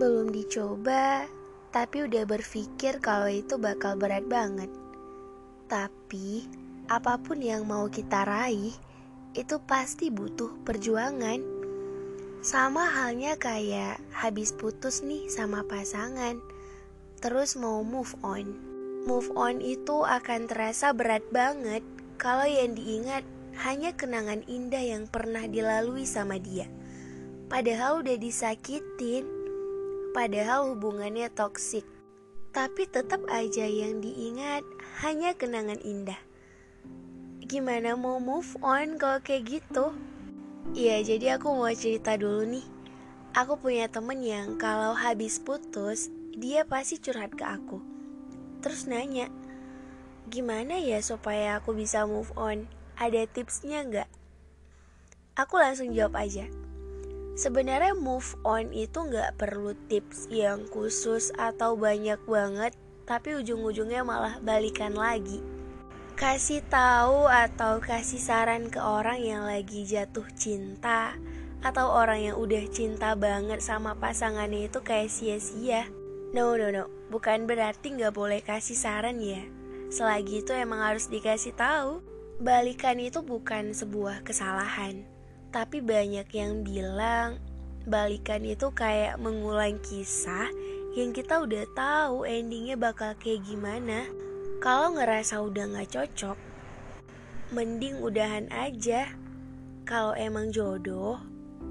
Belum dicoba, tapi udah berpikir kalau itu bakal berat banget. Tapi, apa pun yang mau kita raih, itu pasti butuh perjuangan. Sama halnya kayak habis putus nih sama pasangan, terus mau move on. Move on itu akan terasa berat banget kalau yang diingat hanya kenangan indah yang pernah dilalui sama dia. Padahal udah disakitin, padahal hubungannya toksik. Tapi tetap aja yang diingat hanya kenangan indah. Gimana mau move on kalau kayak gitu? Iya, jadi aku mau cerita dulu nih. Aku punya temen yang kalau habis putus, dia pasti curhat ke aku. Terus nanya, Gimana ya supaya aku bisa move on? Ada tipsnya nggak? Aku langsung jawab aja. Sebenarnya move on itu nggak perlu tips yang khusus atau banyak banget, tapi ujung-ujungnya malah balikan lagi. Kasih tahu atau kasih saran ke orang yang lagi jatuh cinta atau orang yang udah cinta banget sama pasangannya itu kayak sia-sia. No no no, bukan berarti nggak boleh kasih saran ya. Selagi itu emang harus dikasih tahu. Balikan itu bukan sebuah kesalahan, tapi banyak yang bilang balikan itu kayak mengulang kisah yang kita udah tahu endingnya bakal kayak gimana. Kalau ngerasa udah gak cocok, mending udahan aja. Kalau emang jodoh,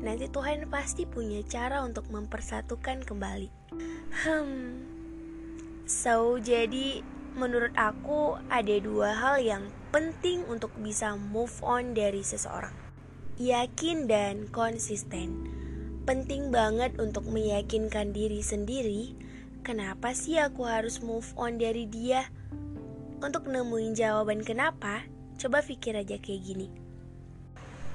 nanti Tuhan pasti punya cara untuk mempersatukan kembali. Hmm, so jadi menurut aku ada dua hal yang penting untuk bisa move on dari seseorang. Yakin dan konsisten. Penting banget untuk meyakinkan diri sendiri, kenapa sih aku harus move on dari dia? Untuk nemuin jawaban kenapa, coba pikir aja kayak gini.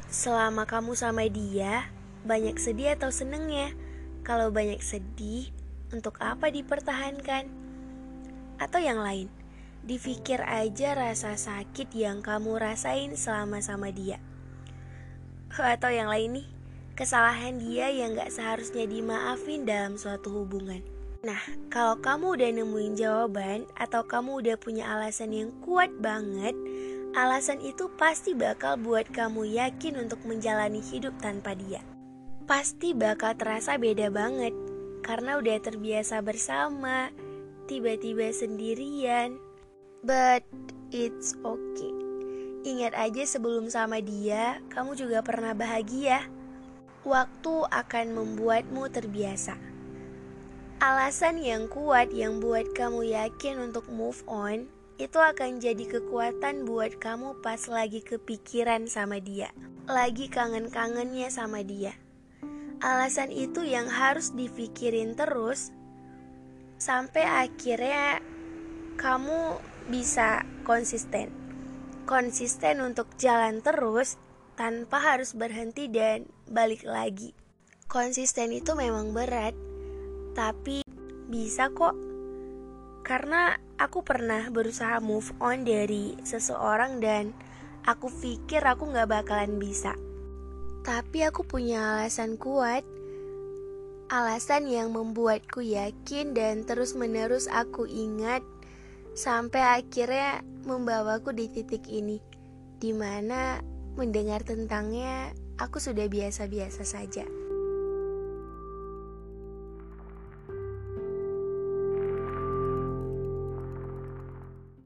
Selama kamu sama dia, banyak sedih atau senengnya? Kalau banyak sedih, untuk apa dipertahankan? atau yang lain. Difikir aja rasa sakit yang kamu rasain selama sama dia. Atau yang lain nih, kesalahan dia yang gak seharusnya dimaafin dalam suatu hubungan. Nah, kalau kamu udah nemuin jawaban atau kamu udah punya alasan yang kuat banget, alasan itu pasti bakal buat kamu yakin untuk menjalani hidup tanpa dia. Pasti bakal terasa beda banget karena udah terbiasa bersama, tiba-tiba sendirian. But it's okay. Ingat aja sebelum sama dia, kamu juga pernah bahagia. Waktu akan membuatmu terbiasa. Alasan yang kuat yang buat kamu yakin untuk move on itu akan jadi kekuatan buat kamu pas lagi kepikiran sama dia, lagi kangen-kangennya sama dia. Alasan itu yang harus dipikirin terus sampai akhirnya kamu bisa konsisten. Konsisten untuk jalan terus tanpa harus berhenti dan balik lagi. Konsisten itu memang berat, tapi bisa kok. Karena aku pernah berusaha move on dari seseorang dan aku pikir aku gak bakalan bisa. Tapi aku punya alasan kuat Alasan yang membuatku yakin dan terus-menerus aku ingat sampai akhirnya membawaku di titik ini, di mana mendengar tentangnya aku sudah biasa-biasa saja.